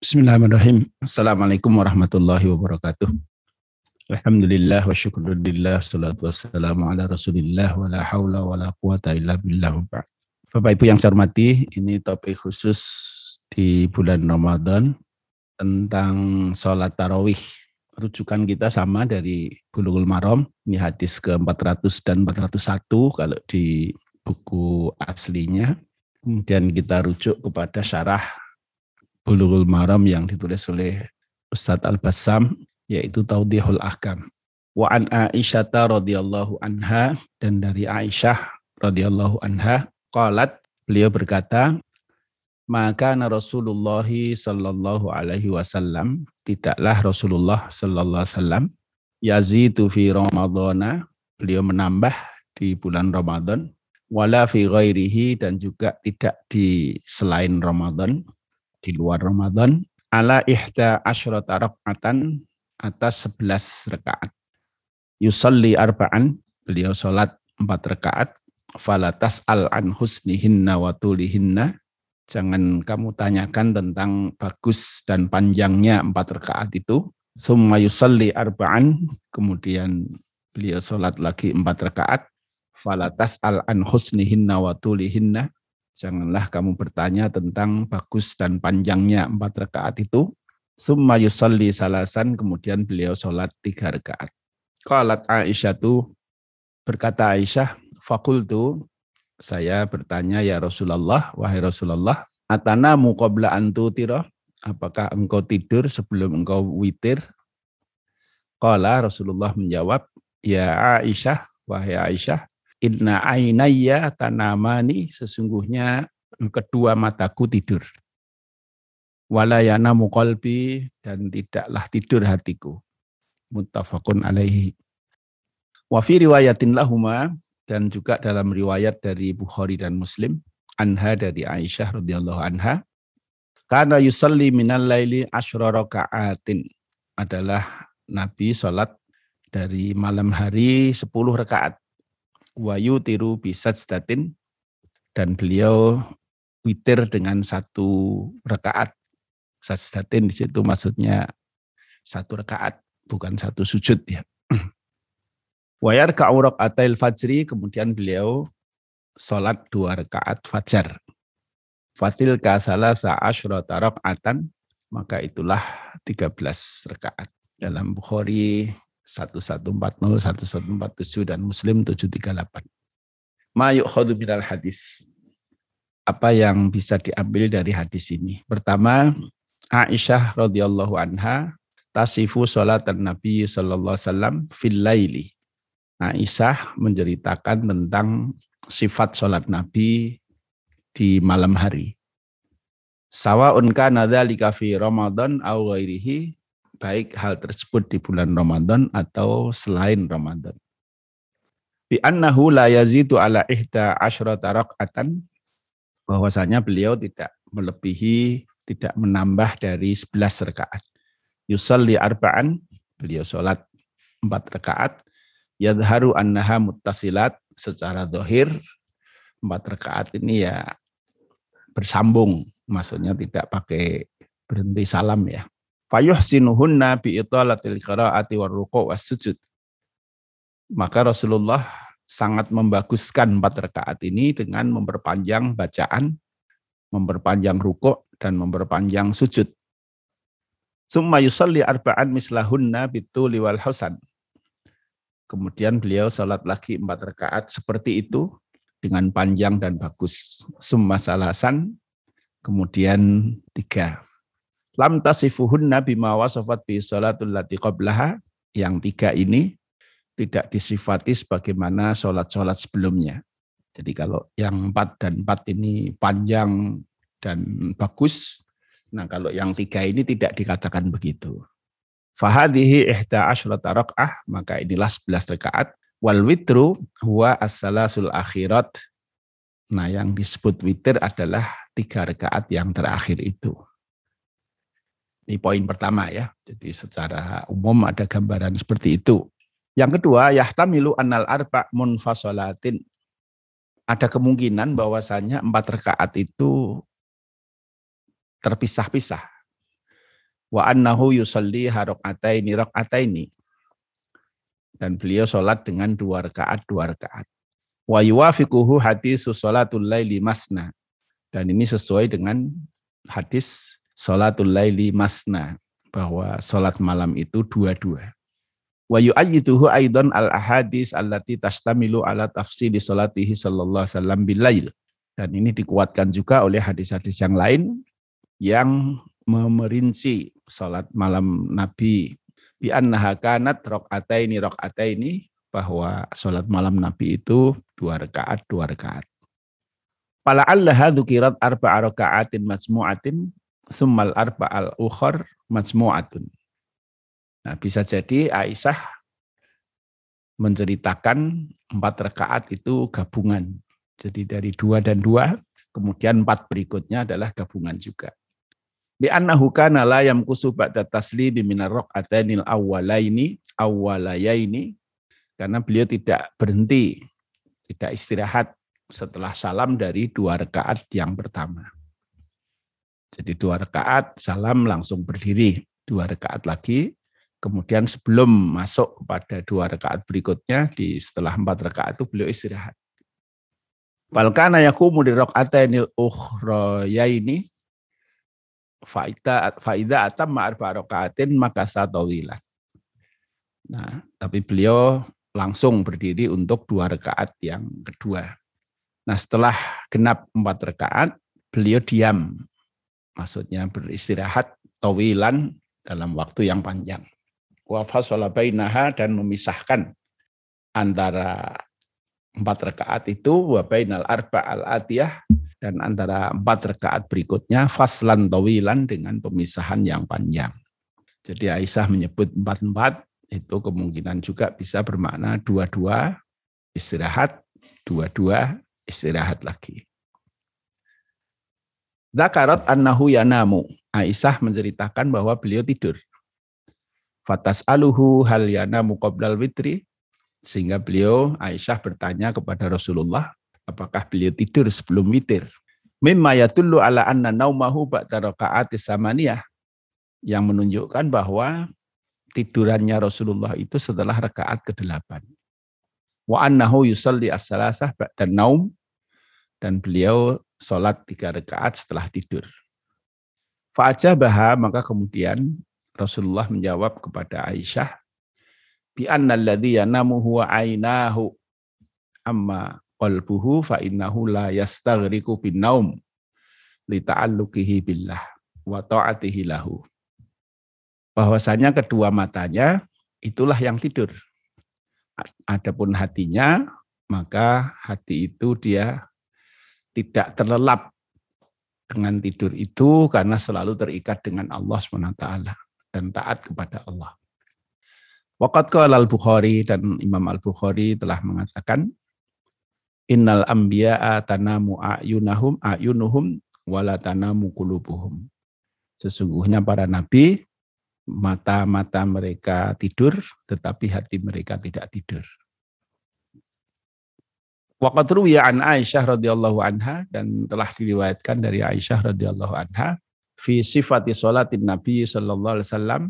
Bismillahirrahmanirrahim. Assalamualaikum warahmatullahi wabarakatuh. Alhamdulillah wa syukurillah salatu wassalamu ala rasulillah wa la hawla wa la quwata illa billah Bapak Ibu yang saya hormati, ini topik khusus di bulan Ramadan tentang sholat tarawih. Rujukan kita sama dari Bulughul Maram, ini hadis ke-400 dan 401 kalau di buku aslinya. Kemudian kita rujuk kepada syarah Bulughul Maram yang ditulis oleh Ustadz Al-Bassam yaitu Taudihul Ahkam. Wa an Aisyah radhiyallahu anha dan dari Aisyah radhiyallahu anha qalat beliau berkata maka Rasulullah sallallahu alaihi wasallam. Tidaklah Rasulullah sallallahu alaihi wasallam. Yazidu fi ramadhana beliau menambah di bulan Ramadan wala fi ghairihi dan juga tidak di selain Ramadan di luar Ramadan ala ihda asyrata raka'atan atas 11 rakaat. Yusalli arba'an, beliau sholat 4 rakaat. Falatas al an husnihinna wa tulihinna. Jangan kamu tanyakan tentang bagus dan panjangnya empat rakaat itu. Summa yusalli arba'an, kemudian beliau sholat lagi empat rakaat. Falatas al an husnihinna wa tulihinna. Janganlah kamu bertanya tentang bagus dan panjangnya empat rakaat itu. Summa yusalli salasan, kemudian beliau sholat tiga rakaat. Qalat Aisyah tu berkata Aisyah, fakultu, saya bertanya ya Rasulullah, wahai Rasulullah, atana muqabla antu tiro, apakah engkau tidur sebelum engkau witir? Qala Rasulullah menjawab, ya Aisyah, wahai Aisyah, inna ainaya tanamani, sesungguhnya kedua mataku tidur walayana muqalbi dan tidaklah tidur hatiku. Muttafaqun alaihi. Wa fi riwayatin lahuma dan juga dalam riwayat dari Bukhari dan Muslim anha dari Aisyah radhiyallahu anha karena yusalli minal laili asyra rakaatin adalah Nabi salat dari malam hari 10 rakaat wa yutiru bisajdatin dan beliau witir dengan satu rakaat sajdatin di situ maksudnya satu rakaat bukan satu sujud ya. Wayar ka'urok atail fajri kemudian beliau sholat dua rakaat fajar. Fatil kasala sa'ashrata atan maka itulah 13 rakaat. Dalam Bukhari 1140, 1147 dan Muslim 738. Ma yukhadu minal hadis. Apa yang bisa diambil dari hadis ini? Pertama, Aisyah radhiyallahu anha tasifu salatan Nabi sallallahu alaihi wasallam fil laili. Aisyah menceritakan tentang sifat salat Nabi di malam hari. Sawa'un kana dzalika fi Ramadan aw ghairihi, baik hal tersebut di bulan Ramadan atau selain Ramadan. Bi annahu la yazidu ala ihda asyrata raq'atan bahwasanya beliau tidak melebihi tidak menambah dari 11 rakaat. Yusalli arba'an, beliau sholat 4 rakaat. Yadharu annaha muttasilat secara dohir. 4 rakaat ini ya bersambung. Maksudnya tidak pakai berhenti salam ya. Fayuhsinuhunna bi'italatil qira'ati warruku was sujud. Maka Rasulullah sangat membaguskan empat rakaat ini dengan memperpanjang bacaan, memperpanjang rukuk dan memperpanjang sujud. Summa yusalli arba'an mislahunna bituli wal husan. Kemudian beliau sholat lagi empat rakaat seperti itu dengan panjang dan bagus. Summa salasan, kemudian tiga. Lam tasifuhunna bima wasafat bi sholatul lati qablaha. Yang tiga ini tidak disifati sebagaimana sholat-sholat sebelumnya. Jadi kalau yang empat dan empat ini panjang dan bagus. Nah kalau yang tiga ini tidak dikatakan begitu. Fahadihi ihda asyrata rak'ah, maka inilah sebelas rakaat. Wal witru huwa as-salasul akhirat. Nah yang disebut witir adalah tiga rakaat yang terakhir itu. Ini poin pertama ya. Jadi secara umum ada gambaran seperti itu. Yang kedua, yahtamilu annal arba munfasolatin. Ada kemungkinan bahwasanya empat rakaat itu terpisah-pisah. Wa annahu yusalli harokataini rokataini. Dan beliau sholat dengan dua rakaat dua rakaat. Wa yuwafiquhu hadis sholatul laili masna. Dan ini sesuai dengan hadis sholatul laili masna. Bahwa sholat malam itu dua-dua. Wa yu'ayyituhu aidan al-ahadis allati tastamilu ala tafsiri salatihi sallallahu alaihi wasallam bilail. Dan ini dikuatkan juga oleh hadis-hadis yang lain yang memerinci salat malam Nabi bi annaha kanat rakaataini rakaataini bahwa salat malam Nabi itu dua rakaat dua rakaat. Pala allaha dzukirat arba'a raka'atin majmu'atin summal arba'al ukhar majmu'atun. Nah, bisa jadi Aisyah menceritakan empat rakaat itu gabungan. Jadi dari dua dan dua, kemudian empat berikutnya adalah gabungan juga. Di annahu kana la yamkusu ba'da taslimi min ar-rak'atainil awwalaini awwalayaini karena beliau tidak berhenti, tidak istirahat setelah salam dari dua rakaat yang pertama. Jadi dua rakaat, salam langsung berdiri. Dua rakaat lagi, Kemudian sebelum masuk pada dua rakaat berikutnya, di setelah empat rakaat itu beliau istirahat. Balkana yakumu di ukhraya ini faida faida atam ma'arfa rakaatin maka satawilah. Nah, tapi beliau langsung berdiri untuk dua rakaat yang kedua. Nah, setelah genap empat rakaat, beliau diam. Maksudnya beristirahat tawilan dalam waktu yang panjang wa fasala bainaha dan memisahkan antara empat rakaat itu wa bainal arba al atiyah dan antara empat rakaat berikutnya faslan tawilan dengan pemisahan yang panjang. Jadi Aisyah menyebut empat-empat itu kemungkinan juga bisa bermakna dua-dua istirahat, dua-dua istirahat lagi. Zakarat annahu yanamu. Aisyah menceritakan bahwa beliau tidur. Fatas aluhu hal yana muqablal witri. Sehingga beliau Aisyah bertanya kepada Rasulullah, apakah beliau tidur sebelum witir? Mimma yatullu ala anna naumahu ba'da raka'ati samaniyah. Yang menunjukkan bahwa tidurannya Rasulullah itu setelah rakaat ke-8. Wa annahu yusalli as-salasah ba'da naum. Dan beliau sholat tiga rakaat setelah tidur. Fa'ajabaha maka kemudian Rasulullah menjawab kepada Aisyah, bi annalladzi yanamu huwa ainahu amma qalbuhu fa innahu la yastaghriqu bin naum li billah wa ta'atihi lahu. Bahwasanya kedua matanya itulah yang tidur. Adapun hatinya, maka hati itu dia tidak terlelap dengan tidur itu karena selalu terikat dengan Allah SWT dan taat kepada Allah. Waqat qala al-Bukhari dan Imam al-Bukhari telah mengatakan innal anbiya'a tanamu a'yunahum a'yunuhum wala tanamu qulubuhum. Sesungguhnya para nabi mata-mata mereka tidur tetapi hati mereka tidak tidur. Waqat ruwiya an Aisyah radhiyallahu anha dan telah diriwayatkan dari Aisyah radhiyallahu anha fi sifati sholatin Nabi sallallahu alaihi wasallam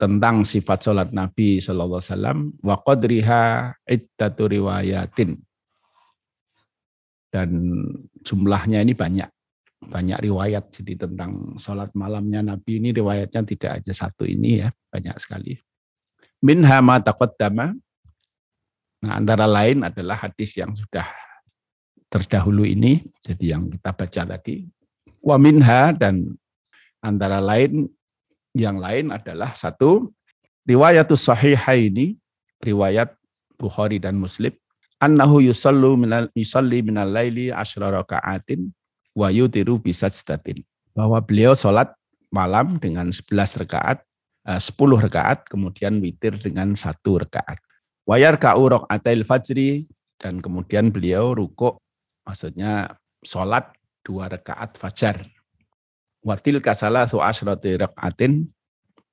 tentang sifat sholat Nabi sallallahu alaihi wasallam wa qadriha iddatu riwayatin. Dan jumlahnya ini banyak banyak riwayat. Jadi tentang sholat malamnya Nabi ini riwayatnya tidak aja satu ini ya banyak sekali. Minha ma taqaddama nah antara lain adalah hadis yang sudah terdahulu ini jadi yang kita baca tadi Wa minha dan antara lain yang lain adalah satu riwayatus sahihaini riwayat Bukhari dan Muslim annahu yusallu minal yusalli minal laili asyra raka'atin wa yutiru bisajdatin bahwa beliau sholat malam dengan 11 rakaat eh, 10 rakaat kemudian witir dengan satu rakaat wayar ka'u raka'atil fajri dan kemudian beliau rukuk maksudnya sholat dua rakaat fajar. Watil kasala su asyrati rakaatin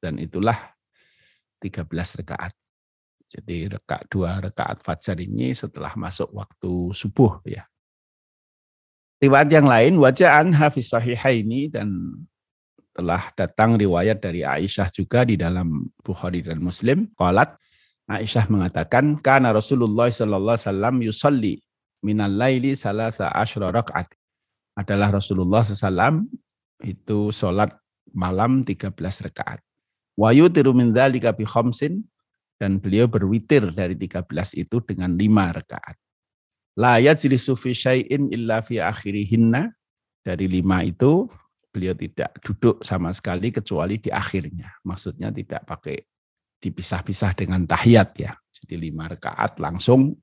dan itulah 13 rakaat. Jadi rekaat dua rakaat fajar ini setelah masuk waktu subuh ya. Riwayat yang lain wajaan hafiz sahihaini dan telah datang riwayat dari Aisyah juga di dalam Bukhari dan Muslim. Qalat Aisyah mengatakan, "Kana Rasulullah sallallahu alaihi wasallam yusalli minal laili salasa asyra rakaat." Adalah Rasulullah SAW itu sholat malam 13 rakaat. Wa yutiru min dzalika bi khamsin dan beliau berwitir dari 13 itu dengan 5 rakaat. La yajlisu fi syai'in illa fi akhirihinna. Dari lima itu beliau tidak duduk sama sekali kecuali di akhirnya. Maksudnya tidak pakai dipisah-pisah dengan tahiyat ya. Jadi lima rakaat langsung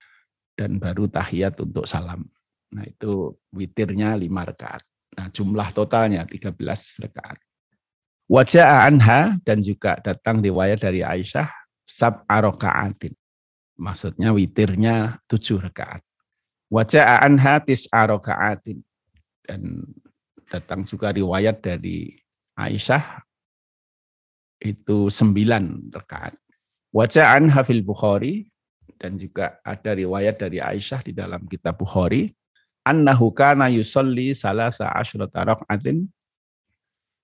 dan baru tahiyat untuk salam. Nah itu witirnya lima rakaat. Nah jumlah totalnya 13 rakaat. Wajah anha dan juga datang riwayat dari Aisyah sab arokaatin. Maksudnya witirnya tujuh rakaat. Wajah anha tis arokaatin. Dan datang juga riwayat dari Aisyah itu sembilan rakaat. Wajah anha fil Bukhari dan juga ada riwayat dari Aisyah di dalam kitab Bukhari annahu kana yusalli salasa asyrata raka'atin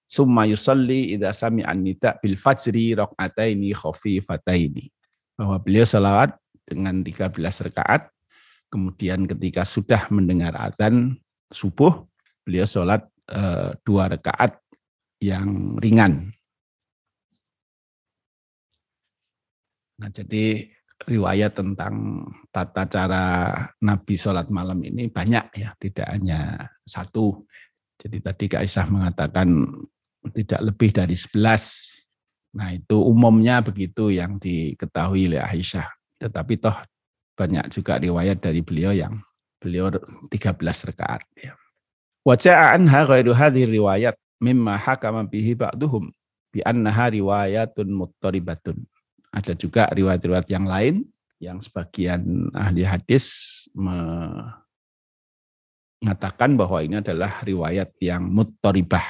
summa yusalli idza sami'an nida bil fajri raka'ataini khafifataini bahwa beliau salawat dengan 13 rakaat Kemudian ketika sudah mendengar adzan subuh, beliau sholat e, dua rakaat yang ringan. Nah, jadi riwayat tentang tata cara Nabi sholat malam ini banyak ya, tidak hanya satu. Jadi tadi Kak Aisyah mengatakan tidak lebih dari sebelas. Nah itu umumnya begitu yang diketahui oleh Aisyah. Tetapi toh banyak juga riwayat dari beliau yang beliau 13 rakaat ya. Anha ghairu hadhihi riwayat mimma hakama bihi ba'duhum bi annaha riwayatun muttaribatun. Ada juga riwayat-riwayat yang lain yang sebagian ahli hadis mengatakan bahwa ini adalah riwayat yang muttaribah.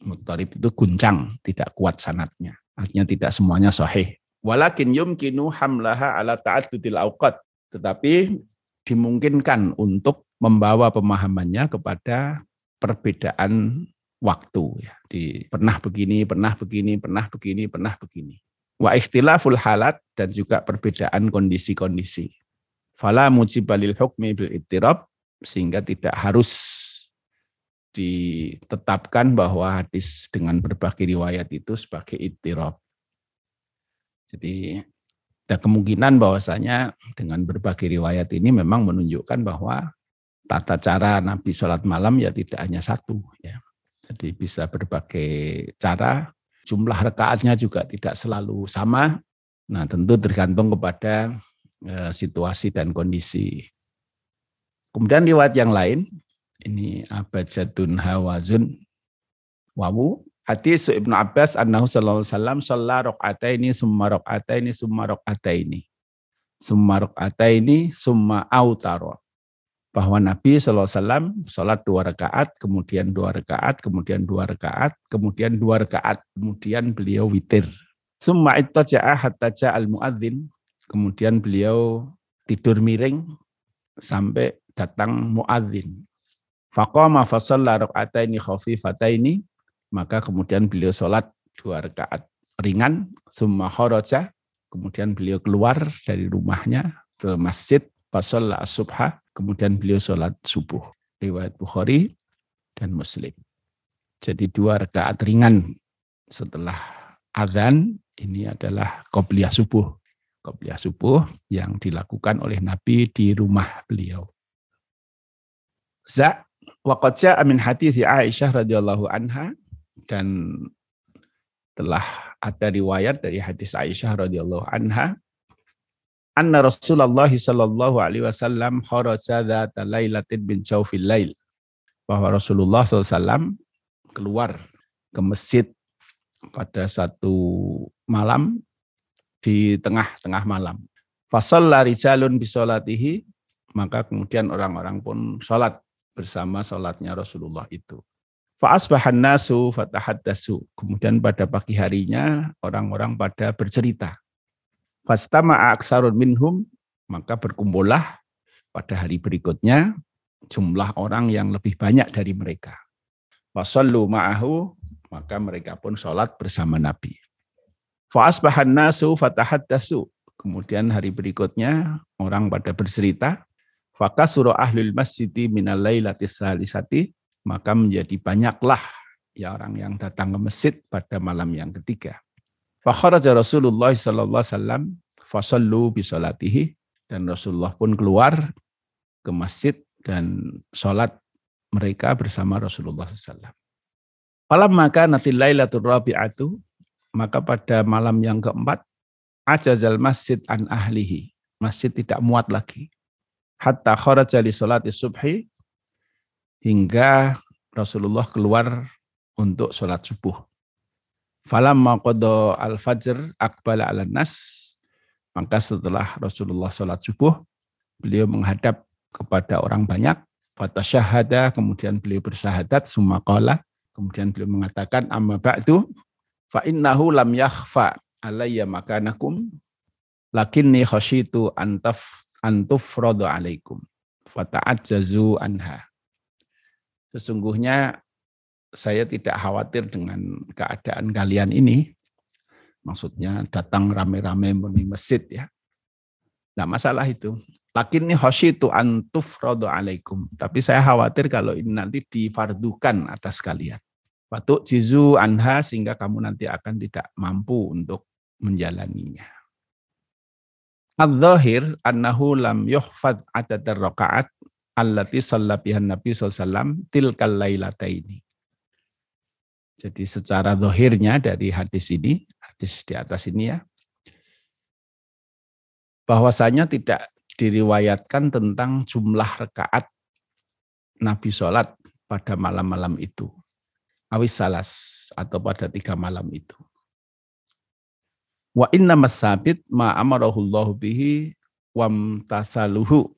Muttarib itu guncang, tidak kuat sanatnya. Artinya tidak semuanya sahih. Walakin yumkinu hamlaha ala ta'addudil awqat tetapi dimungkinkan untuk membawa pemahamannya kepada perbedaan waktu ya di pernah begini pernah begini pernah begini pernah begini wa ikhtilaful halat dan juga perbedaan kondisi-kondisi fala mujibalil hukmi bil ittirab sehingga tidak harus ditetapkan bahwa hadis dengan berbagai riwayat itu sebagai ittirab jadi ada kemungkinan bahwasanya dengan berbagai riwayat ini memang menunjukkan bahwa tata cara Nabi sholat malam ya tidak hanya satu ya. Jadi bisa berbagai cara, jumlah rekaatnya juga tidak selalu sama. Nah tentu tergantung kepada e, situasi dan kondisi. Kemudian riwayat yang lain, ini abajatun hawazun wawu Hadis Ibnu Abbas annahu sallallahu alaihi wasallam shalla raq'ataini summa raq'ataini summa raq'ataini. Summa raq'ataini summa autara. Bahwa Nabi wasallam salat dua rakaat, kemudian dua rakaat, kemudian dua rakaat, kemudian dua rakaat, kemudian beliau witir. Summa ittaja'a hatta ja'al muadzin. Kemudian beliau tidur miring sampai datang muadzin. Faqama fa shalla raq'ataini khafifataini maka kemudian beliau sholat dua rakaat ringan, summa kharaja, kemudian beliau keluar dari rumahnya ke masjid, fasolla subha, kemudian beliau sholat subuh. Riwayat Bukhari dan Muslim. Jadi dua rakaat ringan setelah azan ini adalah qobliyah subuh. Qobliyah subuh yang dilakukan oleh Nabi di rumah beliau. Za waqad amin hadis Aisyah radhiyallahu anha dan telah ada riwayat dari hadis Aisyah radhiyallahu anha anna Rasulullah sallallahu alaihi wasallam kharaja dzata lailatin bin jawfil lail bahwa Rasulullah SAW keluar ke masjid pada satu malam di tengah-tengah malam. Fasalla rijalun bisolatihi, maka kemudian orang-orang pun sholat bersama sholatnya Rasulullah itu. Fa'asbahan nasu fatahaddasu. Kemudian pada pagi harinya orang-orang pada bercerita. Fastama'a aksarun minhum, maka berkumpullah pada hari berikutnya jumlah orang yang lebih banyak dari mereka. Wasallu ma'ahu, Maka mereka pun sholat bersama Nabi. Fa'asbahan nasu dasu. Kemudian hari berikutnya orang pada bercerita. Faka surah ahlul masjidi minal laylatis salisati. Maka menjadi banyaklah ya orang yang datang ke masjid pada malam yang ketiga. Fakharaja Rasulullah sallallahu alaihi wasallam fasallu bi salatihi dan Rasulullah pun keluar ke masjid dan sholat mereka bersama Rasulullah SAW. Malam maka natil lailatul rabi'atu, maka pada malam yang keempat, ajazal masjid an ahlihi. Masjid tidak muat lagi. Hatta kharaja li salati subhi, hingga Rasulullah keluar untuk sholat subuh. Falamma qada al-fajr akbala ala nas. Maka setelah Rasulullah sholat subuh, beliau menghadap kepada orang banyak. Fata syahada, kemudian beliau bersahadat, sumakola. Kemudian beliau mengatakan, amma ba'du, fa innahu lam yakhfa alayya makanakum, lakinni khasyitu antaf antufradu alaikum. Fata'adjazu anha. Sesungguhnya saya tidak khawatir dengan keadaan kalian ini. Maksudnya datang rame-rame memenuhi masjid ya. Tidak masalah itu. Lakin ini itu antuf rodo alaikum. Tapi saya khawatir kalau ini nanti difardukan atas kalian. Waktu jizu anha sehingga kamu nanti akan tidak mampu untuk menjalaninya. Al-zahir annahu lam yuhfad adad rakaat allati sallabihan Nabi SAW tilkal lailataini. Jadi secara dohirnya dari hadis ini, hadis di atas ini ya, bahwasanya tidak diriwayatkan tentang jumlah rekaat Nabi sholat pada malam-malam itu. Awis salas atau pada tiga malam itu. Wa inna masabit ma amarahullahu bihi wam tasaluhu.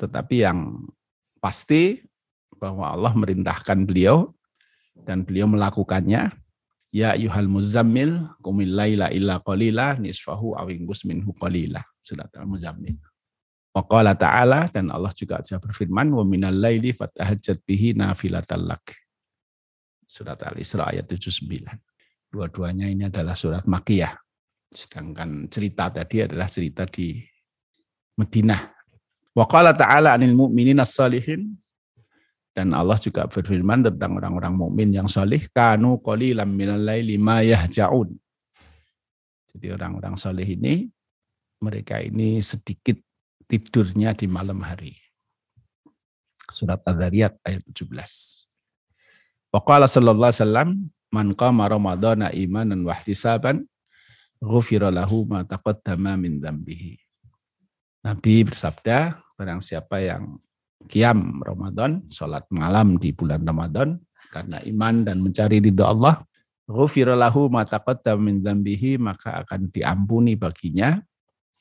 Tetapi yang pasti bahwa Allah merintahkan beliau dan beliau melakukannya ya yuhal muzammil kumil laila illa qalila nisfahu awinggus minhu qalila. Surat al-muzammil. Wa qala ta'ala dan Allah juga sudah berfirman wa minal laili fatahajjat bihi nafilatal lak. Surat al-isra ayat 79 dua-duanya ini adalah surat makiyah. Sedangkan cerita tadi adalah cerita di Madinah wa qala ta'ala anil mu'minin as-salihin dan Allah juga berfirman tentang orang-orang mukmin yang solih, kanu qalilan minal laili ma yahja'un. Jadi orang-orang soleh ini, mereka ini sedikit tidurnya di malam hari. Surat Al-Dhariyat ayat 17. Waqala sallallahu alaihi wasallam, man qama ramadhana imanan wa ihtisaban, ghufira lahu ma taqaddama min dzambihi. Nabi bersabda, barang siapa yang kiam Ramadan, sholat malam di bulan Ramadan karena iman dan mencari ridho Allah, ghufiralahu min maka akan diampuni baginya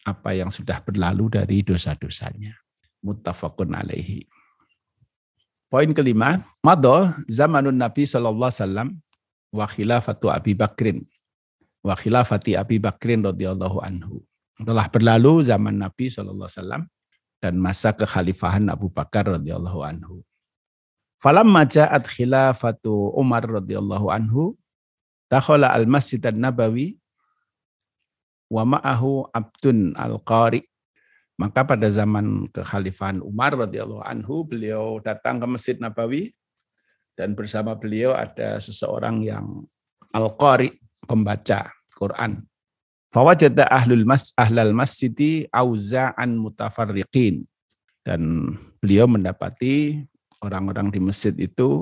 apa yang sudah berlalu dari dosa-dosanya. Muttafaqun alaihi. Poin kelima, mado zamanun Nabi sallallahu alaihi wa khilafatu Abi Bakrin wa khilafati Abi Bakrin radhiyallahu anhu. Telah berlalu zaman Nabi wasallam dan masa kekhalifahan Abu Bakar radhiyallahu anhu. Falam maja'at khilafatu Umar radhiyallahu anhu takhala al-Masjid an-Nabawi wa ma'ahu Abdun al-Qari. Maka pada zaman kekhalifahan Umar radhiyallahu anhu beliau datang ke Masjid Nabawi dan bersama beliau ada seseorang yang al-Qari, pembaca Quran. Fawajada ahlul mas ahlal masjidi auza'an mutafarriqin. Dan beliau mendapati orang-orang di masjid itu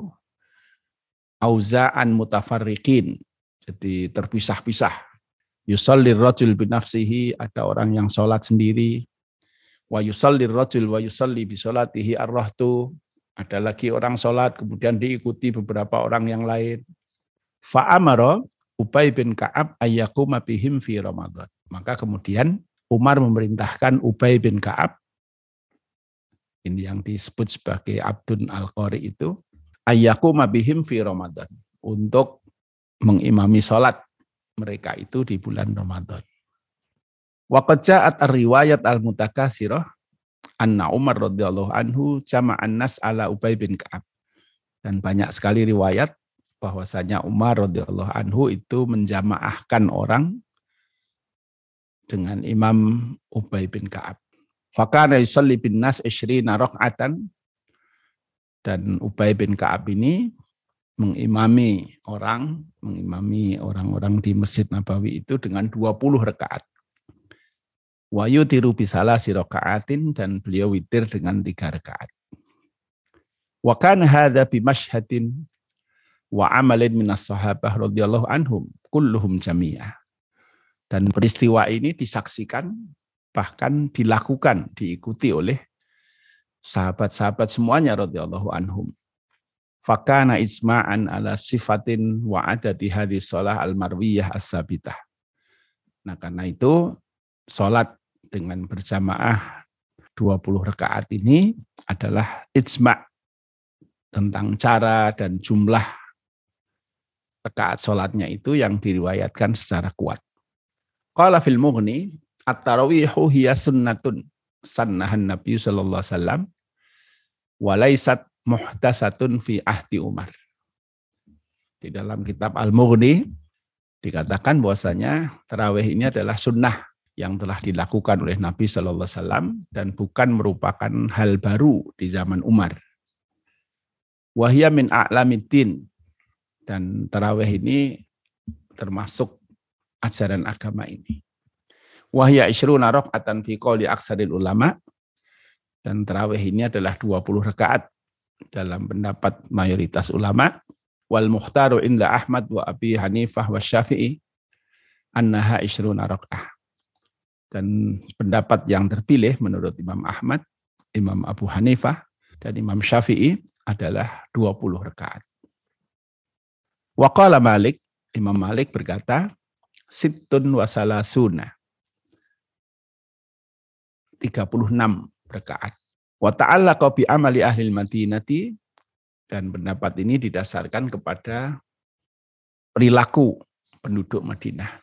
auza'an mutafarriqin. Jadi terpisah-pisah. Yusallir rajul binafsihi, ada orang yang sholat sendiri. Wa yusallir rajul wa yusalli bisolatihi arrohtu. Ada lagi orang sholat, kemudian diikuti beberapa orang yang lain. Fa'amara Ubay bin Ka'ab ayyakuma bihim fi Ramadan. Maka kemudian Umar memerintahkan Ubay bin Ka'ab, ini yang disebut sebagai Abdun Al-Qari itu, ayyakuma bihim fi Ramadan. Untuk mengimami sholat mereka itu di bulan Ramadan. Waqad ja'at riwayat al-mutakasirah anna Umar radhiyallahu anhu jama'an nas ala Ubay bin Ka'ab. Dan banyak sekali riwayat bahwasanya Umar radhiyallahu anhu itu menjamaahkan orang dengan Imam Ubay bin Ka'ab. Fakana yusalli bin nas isyrina raka'atan dan Ubay bin Ka'ab ini mengimami orang, mengimami orang-orang di Masjid Nabawi itu dengan 20 rakaat. Wa yutiru bisalah sirokaatin dan beliau witir dengan tiga rakaat. Wa kan hadha bi mashhadin wa amalin minas sahabah radhiyallahu anhum kulluhum jami'ah. Dan peristiwa ini disaksikan bahkan dilakukan, diikuti oleh sahabat-sahabat semuanya radhiyallahu anhum. Fakana isma'an ala sifatin wa adati hadis sholah al-marwiyah as-sabitah. Nah karena itu sholat dengan berjamaah 20 rakaat ini adalah ijma' tentang cara dan jumlah rakaat sholatnya itu yang diriwayatkan secara kuat. Qala fil mughni at-tarawihu hiya sunnatun sannahan Nabi sallallahu alaihi wasallam walaisat muhtasatun fi ahdi Umar. Di dalam kitab Al-Mughni dikatakan bahwasanya tarawih ini adalah sunnah yang telah dilakukan oleh Nabi Shallallahu Alaihi Wasallam dan bukan merupakan hal baru di zaman Umar. Wahya min dan tarawih ini termasuk ajaran agama ini. Wahya isyruna rakaatan fi qouli aksaril ulama dan tarawih ini adalah 20 rakaat dalam pendapat mayoritas ulama wal muhtaru inda Ahmad wa Abi Hanifah wa Syafi'i annaha isyruna rakaah. Dan pendapat yang terpilih menurut Imam Ahmad, Imam Abu Hanifah, dan Imam Syafi'i adalah 20 rakaat. Waqala Malik, Imam Malik berkata, Sittun wasalasuna 36 rakaat. Wa ta'allaqa bi amali ahli madinati dan pendapat ini didasarkan kepada perilaku penduduk Madinah.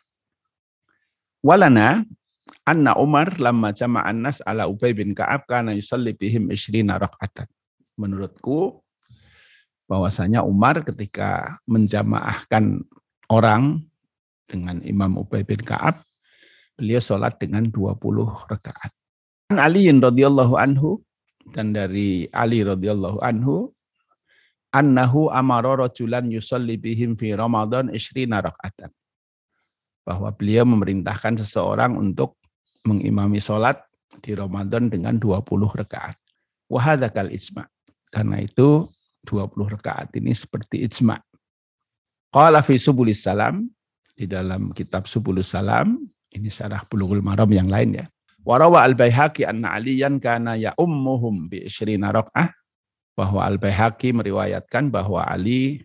Walana anna Umar lamma jama'an nas ala Ubay bin Ka'ab kana yusalli bihim isyrina raka'atan. Menurutku bahwasanya Umar ketika menjamaahkan orang dengan Imam Ubay bin Ka'ab, beliau sholat dengan 20 rakaat. Ali radhiyallahu anhu dan dari Ali radhiyallahu anhu annahu amara rajulan yusalli bihim fi Ramadan isrina rakaatan. Bahwa beliau memerintahkan seseorang untuk mengimami sholat di Ramadan dengan 20 rakaat. Wahadakal ijma. Karena itu 20 rakaat ini seperti ijma. Qala fi subulis salam. Di dalam kitab subulus salam. Ini syarah bulughul maram yang lain ya. Warawa al-Baihaqi anna aliyan kana ya ummuhum bi isyrina rak'ah bahwa al-Baihaqi meriwayatkan bahwa Ali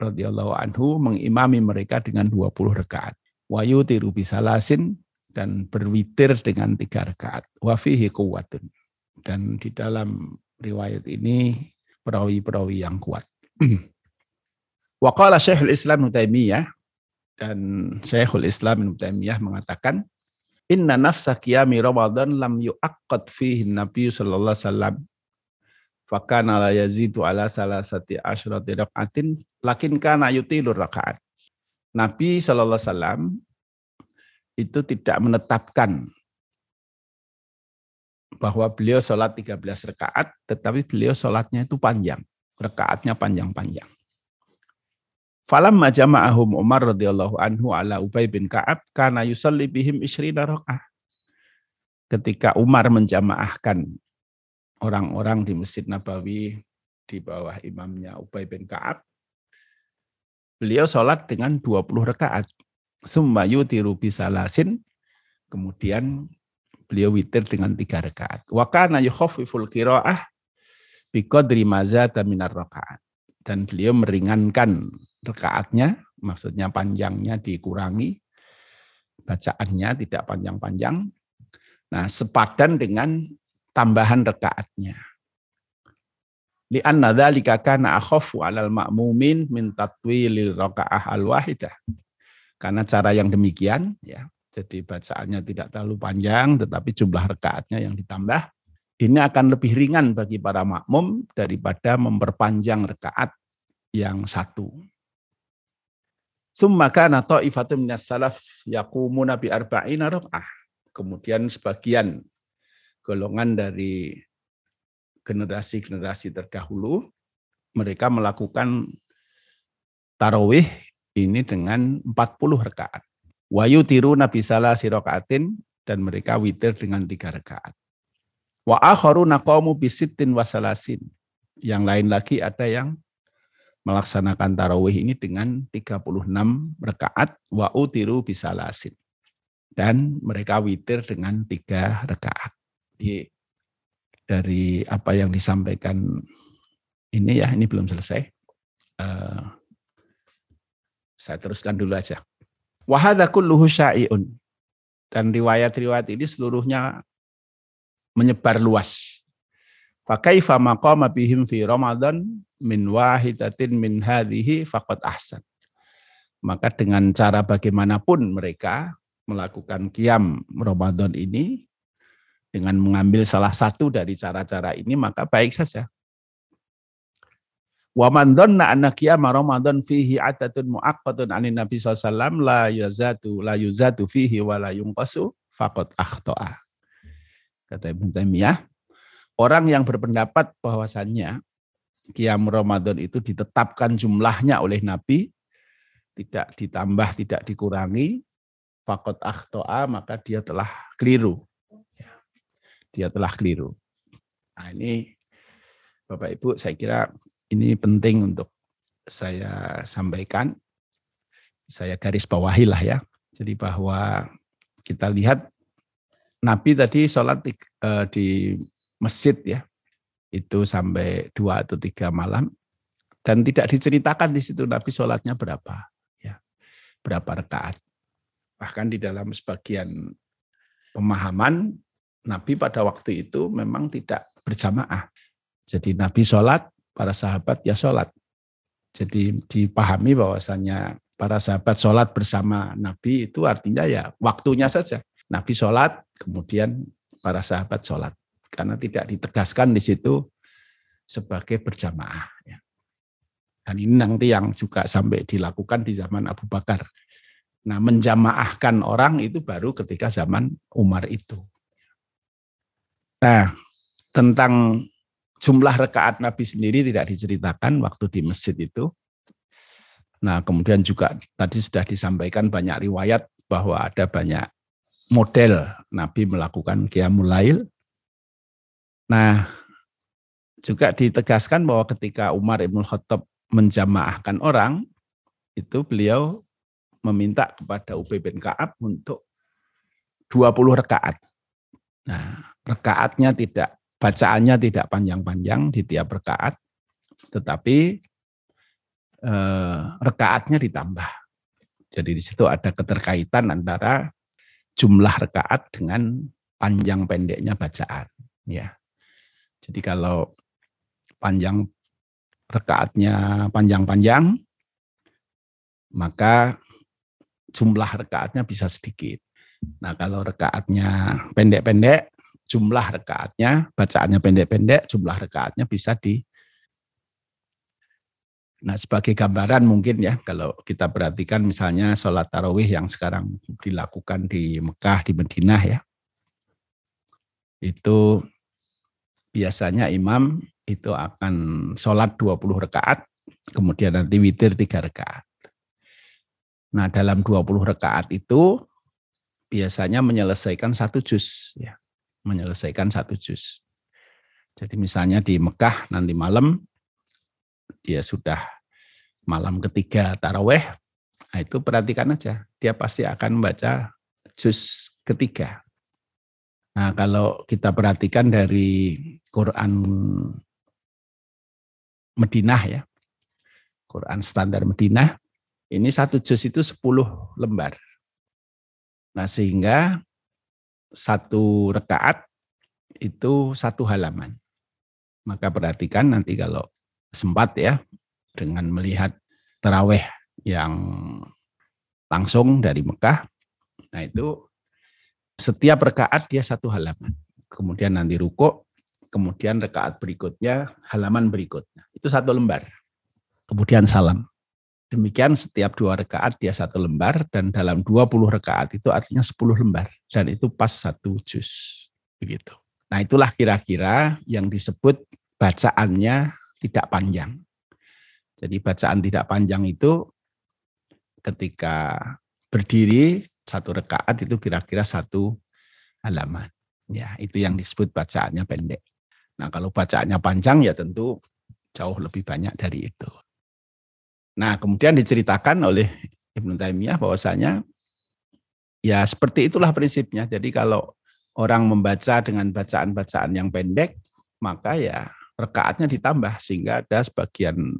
radhiyallahu anhu mengimami mereka dengan 20 rakaat. Wa yutiru bisalasin dan berwitir dengan tiga rakaat. Wa fihi quwwatun. Dan di dalam riwayat ini perawi-perawi yang kuat. Wa qala Syekhul Islam Taimiyah dan Syekhul Islam Ibnu Taimiyah mengatakan Inna nafsa qiyami Ramadan lam yu'aqqad fihi Nabi sallallahu alaihi wasallam. Fakana la yazidu ala salasati asyrati rakaatin lakin kana yutilur rakaat. Nabi sallallahu alaihi wasallam itu tidak menetapkan bahwa beliau sholat 13 rakaat, tetapi beliau sholatnya itu panjang. Rakaatnya panjang-panjang. Falam majama'ahum Umar radhiyallahu anhu ala Ubay bin Ka'ab kana yusalli bihim isyrina rakaah. Ketika Umar menjamaahkan orang-orang di Masjid Nabawi di bawah imamnya Ubay bin Ka'ab, beliau sholat dengan 20 rakaat. Summa yutiru bisalasin, kemudian beliau witir dengan tiga rakaat. Wa kana yukhafiful qiraah biqadri mazata minar rakaat. Dan beliau meringankan rekaatnya, maksudnya panjangnya dikurangi, bacaannya tidak panjang-panjang. Nah, sepadan dengan tambahan rekaatnya. Lianna dzalika kana akhafu 'alal ma'mumin min tatwilil rakaah al-wahidah. Karena cara yang demikian ya, jadi bacaannya tidak terlalu panjang tetapi jumlah rekaatnya yang ditambah ini akan lebih ringan bagi para makmum daripada memperpanjang rekaat yang satu. Summa kana ta'ifatun minas salaf yaqumuna bi arba'ina. Kemudian sebagian golongan dari generasi-generasi terdahulu mereka melakukan tarawih ini dengan 40 rakaat. Wayu tiru nabi salah sirokaatin dan mereka witir dengan tiga rakaat. Wa akharu naqamu bisitin wasalasin. Yang lain lagi ada yang melaksanakan tarawih ini dengan 36 rakaat wa utiru bisalasin. Dan mereka witir dengan tiga rakaat. dari apa yang disampaikan ini ya, ini belum selesai. Uh, saya teruskan dulu aja. Wahada kulluhu syai'un. Dan riwayat-riwayat ini seluruhnya menyebar luas. Fakaifa maqama bihim fi Ramadan min wahidatin min hadhihi faqad ahsan. Maka dengan cara bagaimanapun mereka melakukan kiam Ramadan ini dengan mengambil salah satu dari cara-cara ini maka baik saja. Wa man dhanna anna qiyama Ramadan fihi atatun muaqqatun anin Nabi sallallahu la yazatu la yuzatu fihi wa la yunqasu faqad akhta'a. Kata Ibnu Taimiyah, orang yang berpendapat bahwasannya qiyam Ramadan itu ditetapkan jumlahnya oleh Nabi tidak ditambah, tidak dikurangi, faqad akhta'a maka dia telah keliru. Ya. Dia telah keliru. Nah, ini Bapak Ibu saya kira ini penting untuk saya sampaikan. Saya garis bawahi lah ya. Jadi bahwa kita lihat Nabi tadi sholat eh, di masjid ya. Itu sampai dua atau tiga malam. Dan tidak diceritakan di situ Nabi sholatnya berapa. ya Berapa rakaat. Bahkan di dalam sebagian pemahaman Nabi pada waktu itu memang tidak berjamaah. Jadi Nabi sholat para sahabat ya sholat. Jadi dipahami bahwasannya para sahabat sholat bersama Nabi itu artinya ya waktunya saja. Nabi sholat, kemudian para sahabat sholat. Karena tidak ditegaskan di situ sebagai berjamaah. Ya. Dan ini nanti yang juga sampai dilakukan di zaman Abu Bakar. Nah menjamaahkan orang itu baru ketika zaman Umar itu. Nah tentang jumlah rekaat Nabi sendiri tidak diceritakan waktu di masjid itu. Nah, kemudian juga tadi sudah disampaikan banyak riwayat bahwa ada banyak model Nabi melakukan qiyamul lail. Nah, juga ditegaskan bahwa ketika Umar Ibn Khattab menjamaahkan orang, itu beliau meminta kepada Ubay bin Ka'ab untuk 20 rekaat. Nah, rekaatnya tidak bacaannya tidak panjang-panjang di tiap rekaat, tetapi eh, rekaatnya ditambah. Jadi di situ ada keterkaitan antara jumlah rekaat dengan panjang pendeknya bacaan. Ya, jadi kalau panjang rekaatnya panjang-panjang, maka jumlah rekaatnya bisa sedikit. Nah kalau rekaatnya pendek-pendek, jumlah rekaatnya, bacaannya pendek-pendek, jumlah rekaatnya bisa di Nah, sebagai gambaran mungkin ya, kalau kita perhatikan misalnya sholat tarawih yang sekarang dilakukan di Mekah, di Madinah ya, itu biasanya imam itu akan sholat 20 rekaat, kemudian nanti witir 3 rekaat. Nah, dalam 20 rekaat itu biasanya menyelesaikan satu juz. Ya menyelesaikan satu juz. Jadi misalnya di Mekah nanti malam dia sudah malam ketiga taraweh, nah itu perhatikan aja, dia pasti akan membaca juz ketiga. Nah kalau kita perhatikan dari Quran Medinah ya, Quran standar Medinah, ini satu juz itu 10 lembar. Nah sehingga satu rekaat itu satu halaman. Maka perhatikan nanti kalau sempat ya dengan melihat terawih yang langsung dari Mekah. Nah itu setiap rekaat dia satu halaman. Kemudian nanti ruko, kemudian rekaat berikutnya halaman berikutnya. Itu satu lembar. Kemudian salam. Demikian setiap dua rakaat dia satu lembar dan dalam 20 rakaat itu artinya 10 lembar dan itu pas satu juz. Begitu. Nah itulah kira-kira yang disebut bacaannya tidak panjang. Jadi bacaan tidak panjang itu ketika berdiri satu rakaat itu kira-kira satu halaman. Ya, itu yang disebut bacaannya pendek. Nah, kalau bacaannya panjang ya tentu jauh lebih banyak dari itu. Nah, kemudian diceritakan oleh Ibnu Taimiyah bahwasanya ya seperti itulah prinsipnya. Jadi kalau orang membaca dengan bacaan-bacaan yang pendek, maka ya rekaatnya ditambah sehingga ada sebagian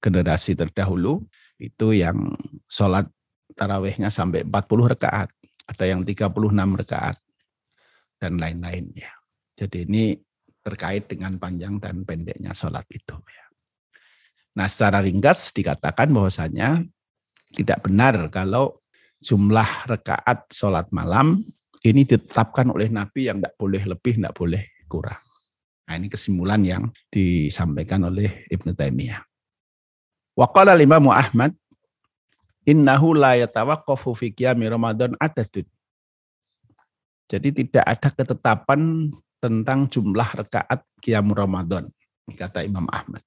generasi terdahulu itu yang sholat tarawihnya sampai 40 rekaat, ada yang 36 rekaat dan lain-lain ya. Jadi ini terkait dengan panjang dan pendeknya sholat itu ya. Nah, secara ringkas dikatakan bahwasanya tidak benar kalau jumlah rekaat sholat malam ini ditetapkan oleh Nabi yang tidak boleh lebih, tidak boleh kurang. Nah, ini kesimpulan yang disampaikan oleh Ibnu Taimiyah. Waqala Imam Ahmad innahu la yatawaqqafu fi qiyami Ramadan adadun. Jadi tidak ada ketetapan tentang jumlah rekaat qiyam Ramadan, kata Imam Ahmad.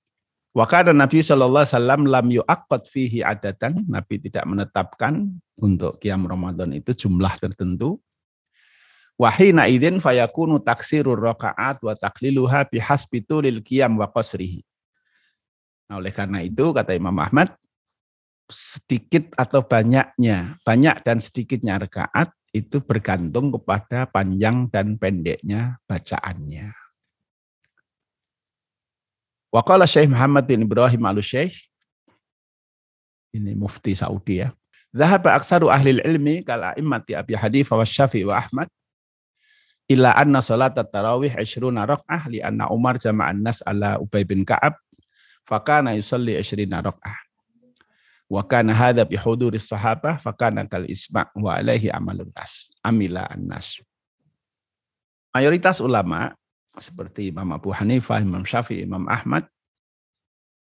Wa kana Nabi sallallahu alaihi wasallam lam yu'aqqad fihi adatan, Nabi tidak menetapkan untuk qiyam Ramadan itu jumlah tertentu. Wahina idin fayakunu taksirur rakaat wa takliluha bihasbi tulil qiyam wa qasrihi. Nah, oleh karena itu kata Imam Ahmad sedikit atau banyaknya, banyak dan sedikitnya rakaat itu bergantung kepada panjang dan pendeknya bacaannya. Waqala Syekh Muhammad bin Ibrahim al-Syekh, ini mufti Saudi ya. Zahaba aksaru ahli ilmi kala immati Abi Hanifa wa Syafi'i wa Ahmad illa anna salat tarawih 20 rak'ah li anna Umar jama'an nas ala Ubay bin Ka'ab fakana yusalli 20 rak'ah. Wa kana hadha bi huduris sahabah fakana kal isma' wa alaihi amalun nas. Amila an-nas. Mayoritas ulama seperti Imam Abu Hanifah, Imam Syafi'i, Imam Ahmad,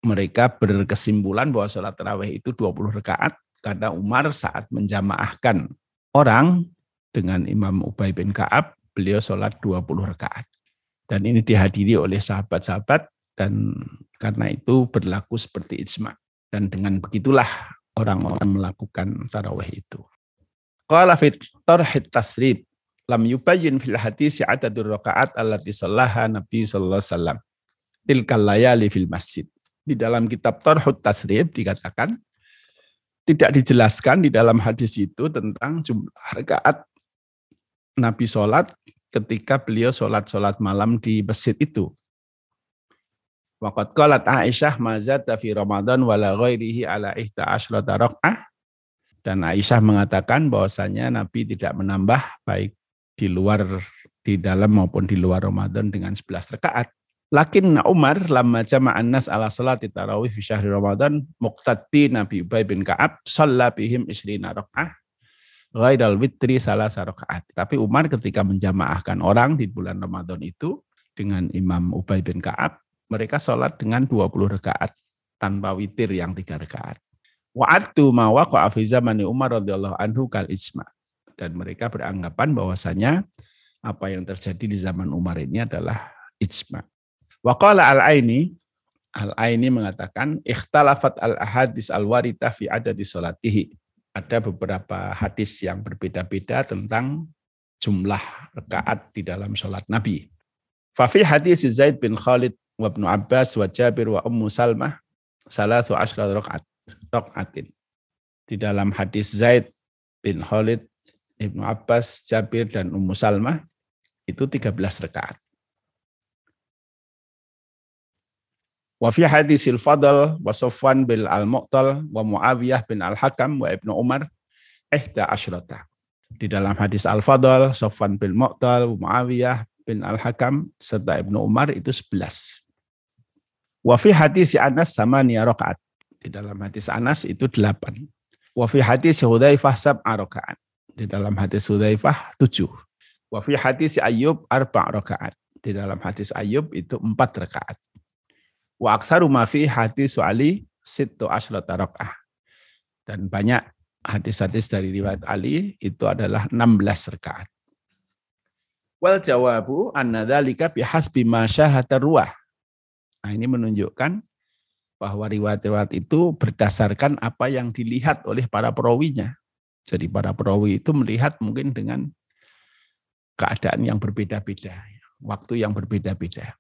mereka berkesimpulan bahwa sholat tarawih itu 20 rakaat karena Umar saat menjamaahkan orang dengan Imam Ubay bin Ka'ab, beliau sholat 20 rakaat. Dan ini dihadiri oleh sahabat-sahabat dan karena itu berlaku seperti ijma. Dan dengan begitulah orang-orang melakukan tarawih itu. Qala fit tarhit lam yubayyin fil hadis adadur rakaat allati sallaha Nabi sallallahu alaihi wasallam tilkal layali fil masjid. Di dalam kitab Tarhut Tasrib dikatakan tidak dijelaskan di dalam hadis itu tentang jumlah rakaat Nabi sholat ketika beliau sholat-sholat malam di masjid itu. Waqat qalat Aisyah mazata fi Ramadan wala ghairihi ala ihta asyrata rak'ah. Dan Aisyah mengatakan bahwasanya Nabi tidak menambah baik di luar di dalam maupun di luar Ramadan dengan 11 rakaat. Lakin Umar lama jama'an nas ala salati tarawih fi syahri Ramadan muqtati Nabi Ubay bin Ka'ab shalla bihim isrina raka'ah ghaidal witri salah rakaat. Tapi Umar ketika menjamaahkan orang di bulan Ramadan itu dengan Imam Ubay bin Ka'ab, mereka sholat dengan 20 rakaat tanpa witir yang tiga rakaat. Wa'adtu ma waqa'a fi zamani Umar radhiyallahu anhu kal dan mereka beranggapan bahwasanya apa yang terjadi di zaman Umar ini adalah ijma. Waqala al-Aini Al-Aini mengatakan ikhtalafat al-ahadis al-warita fi adadi salatihi. Ada beberapa hadis yang berbeda-beda tentang jumlah rakaat di dalam sholat Nabi. Fafi hadis Zaid bin Khalid wa Ibnu Abbas wa Jabir wa Ummu Salmah salatu asyra rakaat. Di dalam hadis Zaid bin Khalid Ibnu Abbas, Jabir, dan Ummu Salmah itu 13 rakaat. Wa fi hadisil Fadl wa Sofwan bin Al-Mu'tal wa Muawiyah bin Al-Hakam wa Ibnu Umar ihda asyrata. Di dalam hadis Al-Fadl, Sofwan bin Mu'tal, Muawiyah bin Al-Hakam serta Ibnu Umar itu 11. Wa fi hadis Anas sama rakaat. Di dalam hadis Anas itu 8. Wa fi hadis Hudzaifah sab'a rakaat di dalam hadis Hudzaifah tujuh. Wa fi hadis Ayub arba rakaat. Di dalam hadis Ayub itu empat rakaat. Wa aksaru ma hadis Ali situ asyrata. Dan banyak hadis-hadis dari riwayat Ali itu adalah 16 rakaat. Wal jawabu anna dzalika bihasbi ma ruah. Nah, ini menunjukkan bahwa riwayat-riwayat itu berdasarkan apa yang dilihat oleh para perawinya. Jadi para perawi itu melihat mungkin dengan keadaan yang berbeda-beda, waktu yang berbeda-beda.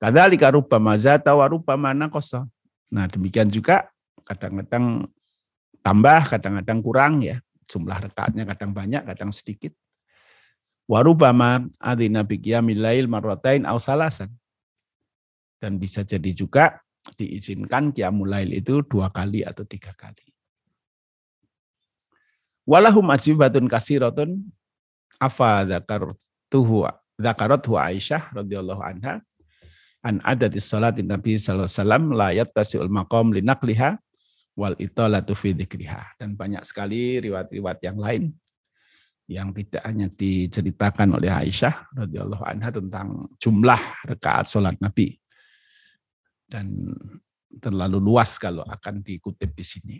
Kadzalika rubbama zata wa rubbama naqasa. Nah, demikian juga kadang-kadang tambah, kadang-kadang kurang ya. Jumlah rekaatnya kadang banyak, kadang sedikit. Warubama adina biqiyamil lail marratain aw salasan. Dan bisa jadi juga diizinkan qiyamul lail itu dua kali atau tiga kali. Walahum ajibatun kasiratun afa dzakartuhu dzakarathu Aisyah radhiyallahu anha an adatis salatin Nabi sallallahu alaihi wasallam la yattasi'ul maqam linaqliha wal italatu fi dzikriha. Dan banyak sekali riwayat-riwayat yang lain yang tidak hanya diceritakan oleh Aisyah radhiyallahu anha tentang jumlah rakaat sholat Nabi dan terlalu luas kalau akan dikutip di sini.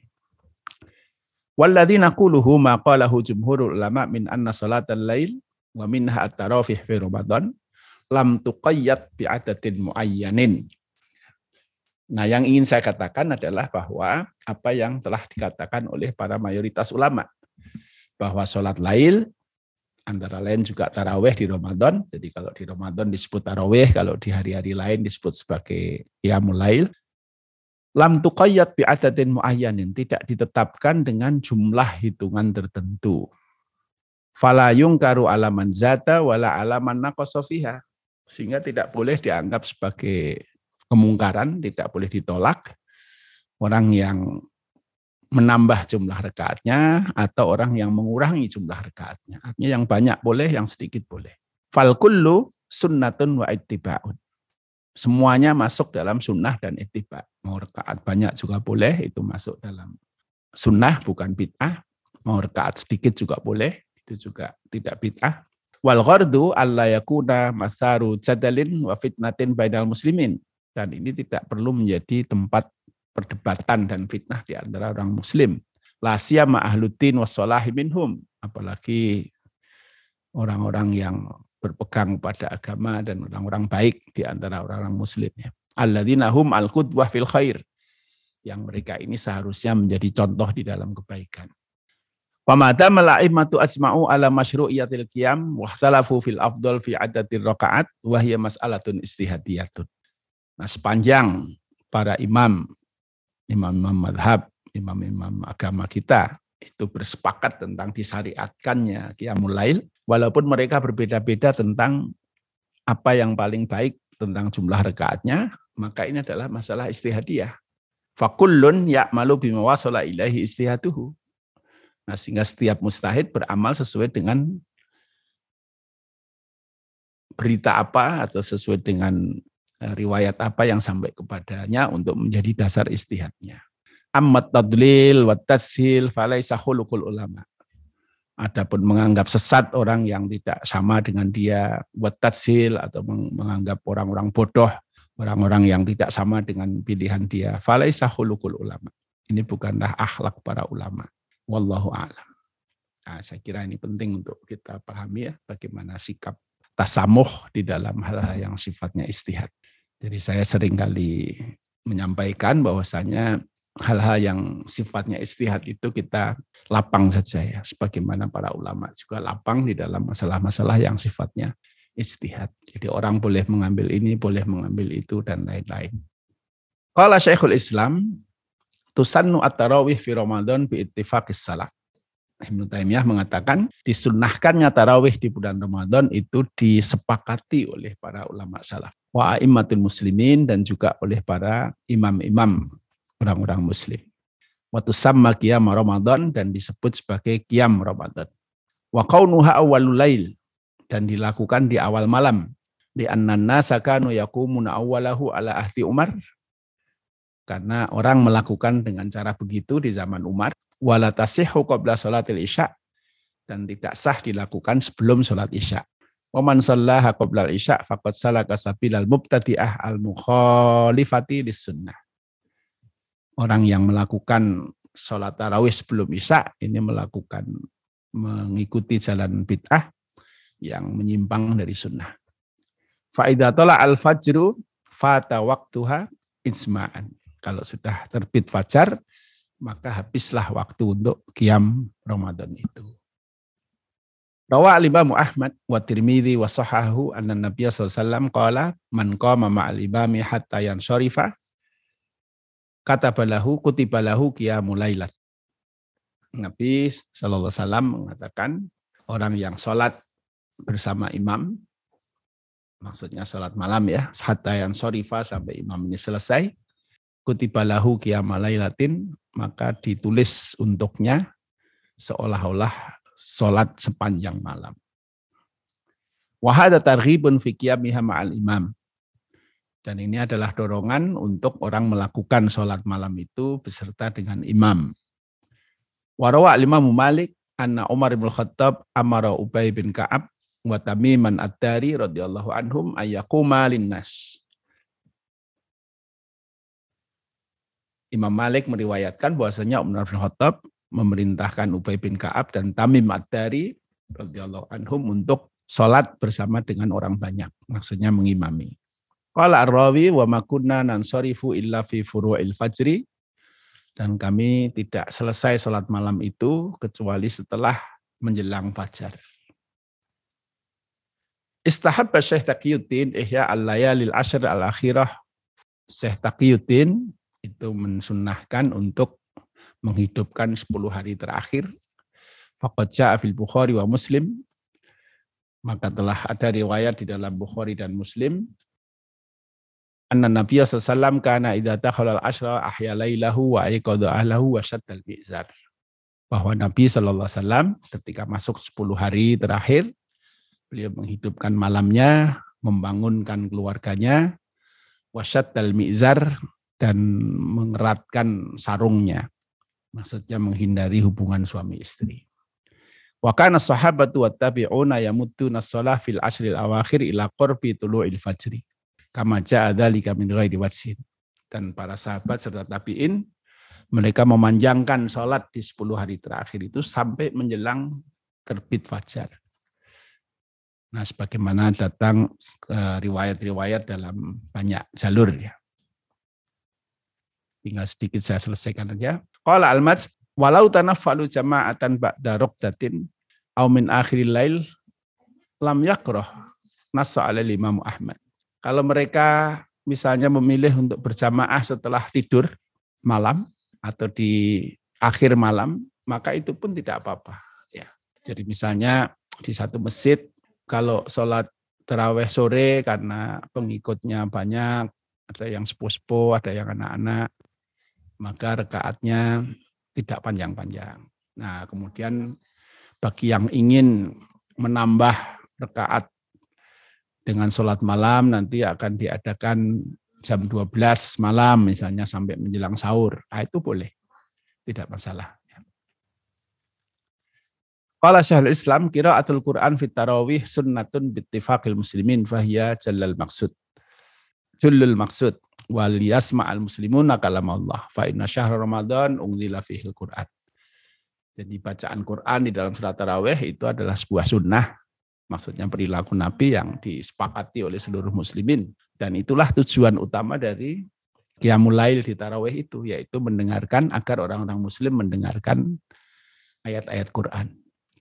Walladzi naquluhu ma qalahu jumhurul ulama min anna salatal lail wa minha at-tarawih fi Ramadan lam tuqayyad bi adatin muayyanin. Nah, yang ingin saya katakan adalah bahwa apa yang telah dikatakan oleh para mayoritas ulama bahwa sholat lail antara lain juga taraweh di Ramadan. Jadi kalau di Ramadan disebut taraweh, kalau di hari-hari lain disebut sebagai qiyamul lail. Lam tuqayyad bi adatin muayyanin, tidak ditetapkan dengan jumlah hitungan tertentu. Fala yungkaru alaman zata wala alaman naqasofiha. Sehingga tidak boleh dianggap sebagai kemungkaran, tidak boleh ditolak. Orang yang menambah jumlah rekaatnya atau orang yang mengurangi jumlah rekaatnya. Artinya yang banyak boleh, yang sedikit boleh. Fal kullu sunnatun wa ittiba'un. Semuanya masuk dalam sunnah dan ittiba. Mau rekaat banyak juga boleh, itu masuk dalam sunnah bukan bid'ah. Mau rekaat sedikit juga boleh, itu juga tidak bid'ah. Wal ghardu alla yakuna masaru jadalin wa fitnatin bainal muslimin. Dan ini tidak perlu menjadi tempat perdebatan dan fitnah di antara orang muslim. Lasia ma'ahluddin wassalahi minhum. Apalagi orang-orang yang berpegang pada agama dan orang-orang baik di antara orang-orang muslim. Ya. Alladzina hum al-qudwah fil khair. Yang mereka ini seharusnya menjadi contoh di dalam kebaikan. Pamada melaimatu asma'u ala masyru'iyatil qiyam wahtalafu fil afdal fi adatir rakaat wahya mas'alatun istihadiyatun. Nah sepanjang para imam imam-imam madhab, imam-imam agama kita itu bersepakat tentang disyariatkannya Qiyamul Lail, walaupun mereka berbeda-beda tentang apa yang paling baik tentang jumlah rekaatnya, maka ini adalah masalah istihadiyah. Fakullun ya'malu bima wasala ilahi istihaduhu. Nah, sehingga setiap mustahid beramal sesuai dengan berita apa atau sesuai dengan Eh, riwayat apa yang sampai kepadanya untuk menjadi dasar istihadnya. Ammat tadlil wa tashil falaisa ulama. Adapun menganggap sesat orang yang tidak sama dengan dia, wa tashil atau menganggap orang-orang bodoh, orang-orang yang tidak sama dengan pilihan dia, falaisa khuluqul ulama. Ini bukanlah akhlak para ulama. Wallahu a'lam. Nah, saya kira ini penting untuk kita pahami ya bagaimana sikap tasamuh di dalam hal-hal yang sifatnya istihad. Jadi saya sering kali menyampaikan bahwasanya hal-hal yang sifatnya istihad itu kita lapang saja ya. Sebagaimana para ulama juga lapang di dalam masalah-masalah yang sifatnya istihad. Jadi orang boleh mengambil ini, boleh mengambil itu, dan lain-lain. Kalau Syekhul Islam, tusannu at-tarawih fi Ramadan bi ittifaqis salaf. Ibnu Taimiyah mengatakan disunnahkannya tarawih di bulan Ramadan itu disepakati oleh para ulama salaf. Wa muslimin dan juga oleh para imam-imam orang-orang muslim. Waktu sama qiyam Ramadan dan disebut sebagai qiyam Ramadan. Wa kaunuha awalul lail dan dilakukan di awal malam. Di annan nasa kanu yakumuna awalahu ala ahdi Umar. Karena orang melakukan dengan cara begitu di zaman Umar wala qabla salatil isya dan tidak sah dilakukan sebelum salat isya. Wa man sallaha qabla isya faqad salaka sabilal mubtadi'ah al mukhalifati lis sunnah. Orang yang melakukan sholat tarawih sebelum isya ini melakukan mengikuti jalan bid'ah yang menyimpang dari sunnah. Faidatola al-fajru fata waktuha isma'an. Kalau sudah terbit fajar, maka habislah waktu untuk kiam Ramadan itu. Rawa al-Imam Ahmad wa Tirmidzi wa sahahu anna Nabiy sallallahu alaihi wasallam qala man qama ma'al imami hatta yansharifa katabalahu kutibalahu qiyamul lailat. Nabi sallallahu alaihi wasallam mengatakan orang yang sholat bersama imam maksudnya sholat malam ya hatta yang sharifa sampai imam ini selesai kutibalahu qiyamul lailatin maka ditulis untuknya seolah-olah sholat sepanjang malam. Wahada targhibun fi qiyamiha ma'al imam. Dan ini adalah dorongan untuk orang melakukan sholat malam itu beserta dengan imam. Warawa Imam Malik anna Umar bin Khattab amara Ubay bin Ka'ab wa Tamiman Ad-Dari radhiyallahu anhum ayyakuma linnas. Imam Malik meriwayatkan bahwasanya Umar bin Khattab memerintahkan Ubay bin Ka'ab dan Tamim Ad-Dari radhiyallahu anhum untuk sholat bersama dengan orang banyak. Maksudnya mengimami. Qala ar-rawi wa makunna nansarifu illa fi furu'il fajri dan kami tidak selesai sholat malam itu kecuali setelah menjelang fajar. Istahab Syekh Taqiyuddin ihya al-layalil ashr al-akhirah. Syekh Taqiyuddin itu mensunahkan untuk menghidupkan 10 hari terakhir. Faqad ja'a fil Bukhari wa Muslim. Maka telah ada riwayat di dalam Bukhari dan Muslim. Anna Nabi SAW kana idha takhalal ashra ahya laylahu wa aiqadu ahlahu wa syaddal bi'zar. Bahwa Nabi SAW ketika masuk 10 hari terakhir, beliau menghidupkan malamnya, membangunkan keluarganya, wasyad al mizar dan mengeratkan sarungnya. Maksudnya menghindari hubungan suami istri. Wa kana sahabatu wa tabi'una yamuttuna shalah fil ashril awakhir ila qurbi tulu'il fajri. Kama ja'a dzalika min ghairi wajhin. Dan para sahabat serta tabi'in mereka memanjangkan sholat di 10 hari terakhir itu sampai menjelang terbit fajar. Nah, sebagaimana datang eh, riwayat-riwayat dalam banyak jalur ya. Tinggal sedikit saya selesaikan aja. Qala al-Majd walau tanaffalu jama'atan ba'da raqdatin aw min akhiril lail lam yakrah nassa ala Imam Ahmad. Kalau mereka misalnya memilih untuk berjamaah setelah tidur malam atau di akhir malam, maka itu pun tidak apa-apa. Ya. Jadi misalnya di satu masjid kalau sholat terawih sore karena pengikutnya banyak, ada yang sepuh-sepuh, ada yang anak-anak, maka rekaatnya tidak panjang-panjang. Nah, kemudian bagi yang ingin menambah rekaat dengan sholat malam nanti akan diadakan jam 12 malam misalnya sampai menjelang sahur. Nah, itu boleh. Tidak masalah. Qala Syekhul Islam qiraatul Quran fit tarawih sunnatun bittifaqil muslimin fahiya jallal maksud. Jullul maksud wal yasma'al muslimuna kalam Allah fa inna syahr Ramadan unzila fihil Quran. Jadi bacaan Quran di dalam surat tarawih itu adalah sebuah sunnah, maksudnya perilaku Nabi yang disepakati oleh seluruh muslimin. Dan itulah tujuan utama dari Qiyamul Lail di tarawih itu, yaitu mendengarkan agar orang-orang muslim mendengarkan ayat-ayat Quran.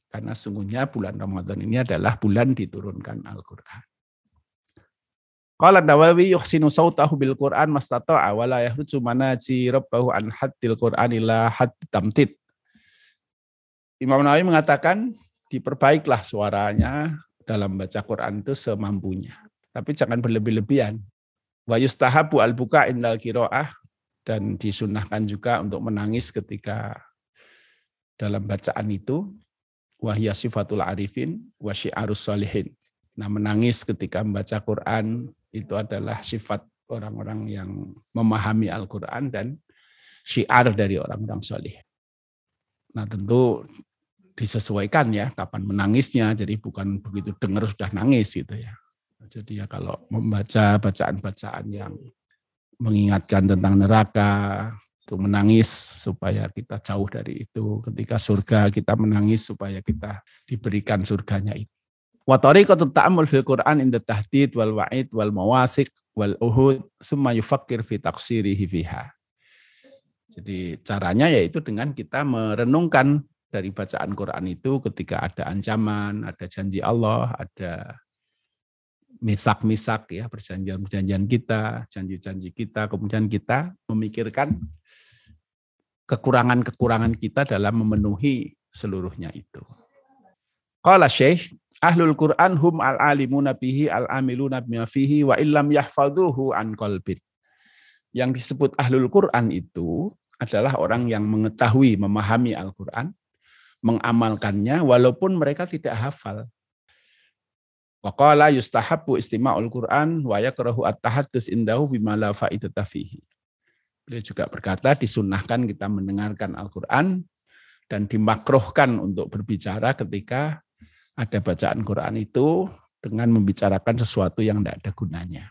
Karena sungguhnya bulan Ramadan ini adalah bulan diturunkan Al-Quran. Qala Nawawi bil Qur'an mastata'a wa la yahruju manaji rabbahu an tamtid. Imam Nawawi mengatakan diperbaiklah suaranya dalam baca Quran itu semampunya. Tapi jangan berlebih-lebihan. Wa yustahabu al-buka indal kiro'ah dan disunahkan juga untuk menangis ketika dalam bacaan itu wahya sifatul arifin wa syiarus salihin. Nah, menangis ketika membaca Quran itu adalah sifat orang-orang yang memahami Al-Quran dan syiar dari orang-orang soleh. Nah tentu disesuaikan ya kapan menangisnya, jadi bukan begitu dengar sudah nangis gitu ya. Jadi ya kalau membaca bacaan-bacaan yang mengingatkan tentang neraka, untuk menangis supaya kita jauh dari itu. Ketika surga kita menangis supaya kita diberikan surganya itu. Wa tariqatu ta'ammul fil Qur'an inda tahdid wal wa'id wal mawasik wal uhud summa yufakkir fi taksirihi fiha. Jadi caranya yaitu dengan kita merenungkan dari bacaan Quran itu ketika ada ancaman, ada janji Allah, ada misak-misak ya, perjanjian-perjanjian kita, janji-janji kita, kemudian kita memikirkan kekurangan-kekurangan kita dalam memenuhi seluruhnya itu. Qala Syekh, ahlul Quran hum al-alimuna bihi al-amiluna bima fihi wa illam yahfazuhu an qalbin. Yang disebut ahlul Quran itu adalah orang yang mengetahui, memahami Al-Quran, mengamalkannya walaupun mereka tidak hafal. Waqala yustahabbu istima'ul Quran wa yakrahu at-tahaddus indahu bima la fa'idata fihi. Beliau juga berkata disunahkan kita mendengarkan Al-Quran dan dimakrohkan untuk berbicara ketika ada bacaan Quran itu dengan membicarakan sesuatu yang tidak ada gunanya.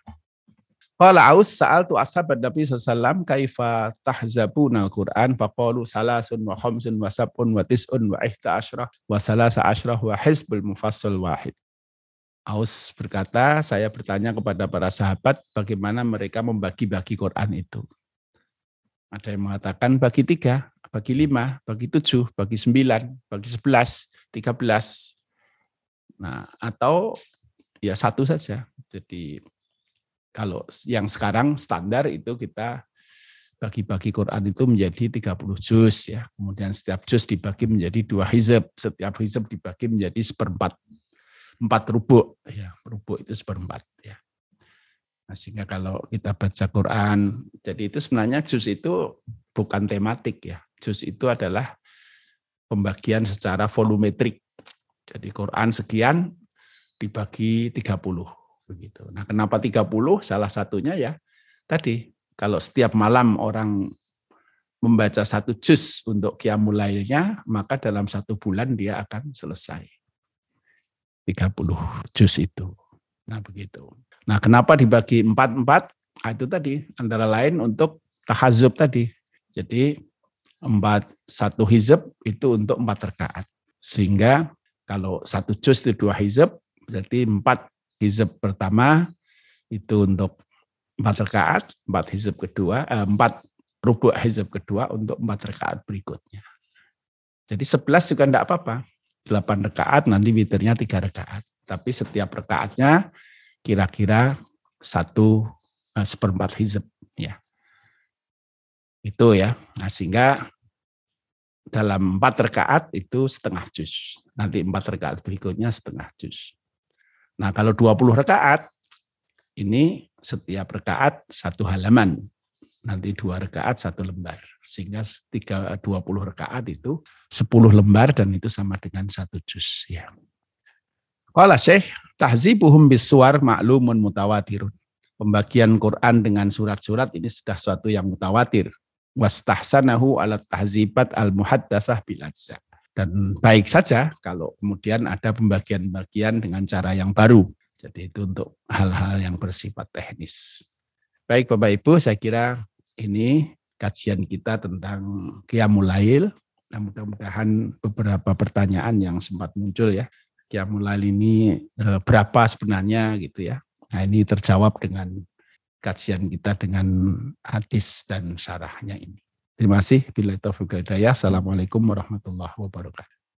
Qala Aus sa'altu ashabat Nabi sallallahu kaifa tahzabuna al-Qur'an faqalu salasun wa khamsun wa sab'un wa tis'un wa ihta asyrah wa salasa asyrah wa hizbul mufassal wahid. Aus berkata, saya bertanya kepada para sahabat bagaimana mereka membagi-bagi Quran itu. Ada yang mengatakan bagi tiga, bagi lima, bagi tujuh, bagi sembilan, bagi sebelas, tiga belas. Nah, atau ya satu saja. Jadi kalau yang sekarang standar itu kita bagi-bagi Quran itu menjadi 30 juz ya. Kemudian setiap juz dibagi menjadi dua hizab, setiap hizab dibagi menjadi seperempat empat rubuk ya, rubuk itu seperempat ya. Nah, sehingga kalau kita baca Quran, jadi itu sebenarnya juz itu bukan tematik ya. Juz itu adalah pembagian secara volumetrik. Jadi Quran sekian dibagi 30 begitu. Nah, kenapa 30? Salah satunya ya tadi kalau setiap malam orang membaca satu juz untuk kiamulailnya, maka dalam satu bulan dia akan selesai. 30 juz itu. Nah, begitu. Nah, kenapa dibagi empat-empat? Nah, itu tadi antara lain untuk tahazub tadi. Jadi empat satu hizab itu untuk empat rakaat. Sehingga kalau satu juz itu dua hizab, berarti empat hizab pertama itu untuk empat rakaat, empat hizab kedua, eh, empat rubuk hizab kedua untuk empat rakaat berikutnya. Jadi sebelas juga tidak apa-apa. Delapan rakaat nanti witirnya tiga rakaat. Tapi setiap rakaatnya kira-kira satu uh, seperempat hizab ya itu ya nah, sehingga dalam empat rakaat itu setengah juz nanti empat rakaat berikutnya setengah juz nah kalau 20 rakaat ini setiap rakaat satu halaman nanti dua rakaat satu lembar sehingga tiga dua puluh rakaat itu sepuluh lembar dan itu sama dengan satu juz ya Qala Syekh, tahzibuhum bisuar ma'lumun mutawatirun. Pembagian Quran dengan surat-surat ini sudah suatu yang mutawatir. Wastahsanahu ala tahzibat al-muhaddasah bilazza. Dan baik saja kalau kemudian ada pembagian-pembagian dengan cara yang baru. Jadi itu untuk hal-hal yang bersifat teknis. Baik Bapak Ibu, saya kira ini kajian kita tentang Qiyamul Nah, mudah-mudahan beberapa pertanyaan yang sempat muncul ya Qiyamul ini eh, berapa sebenarnya gitu ya. Nah ini terjawab dengan kajian kita dengan hadis dan syarahnya ini. Terima kasih. Bila taufiq Assalamualaikum warahmatullahi wabarakatuh.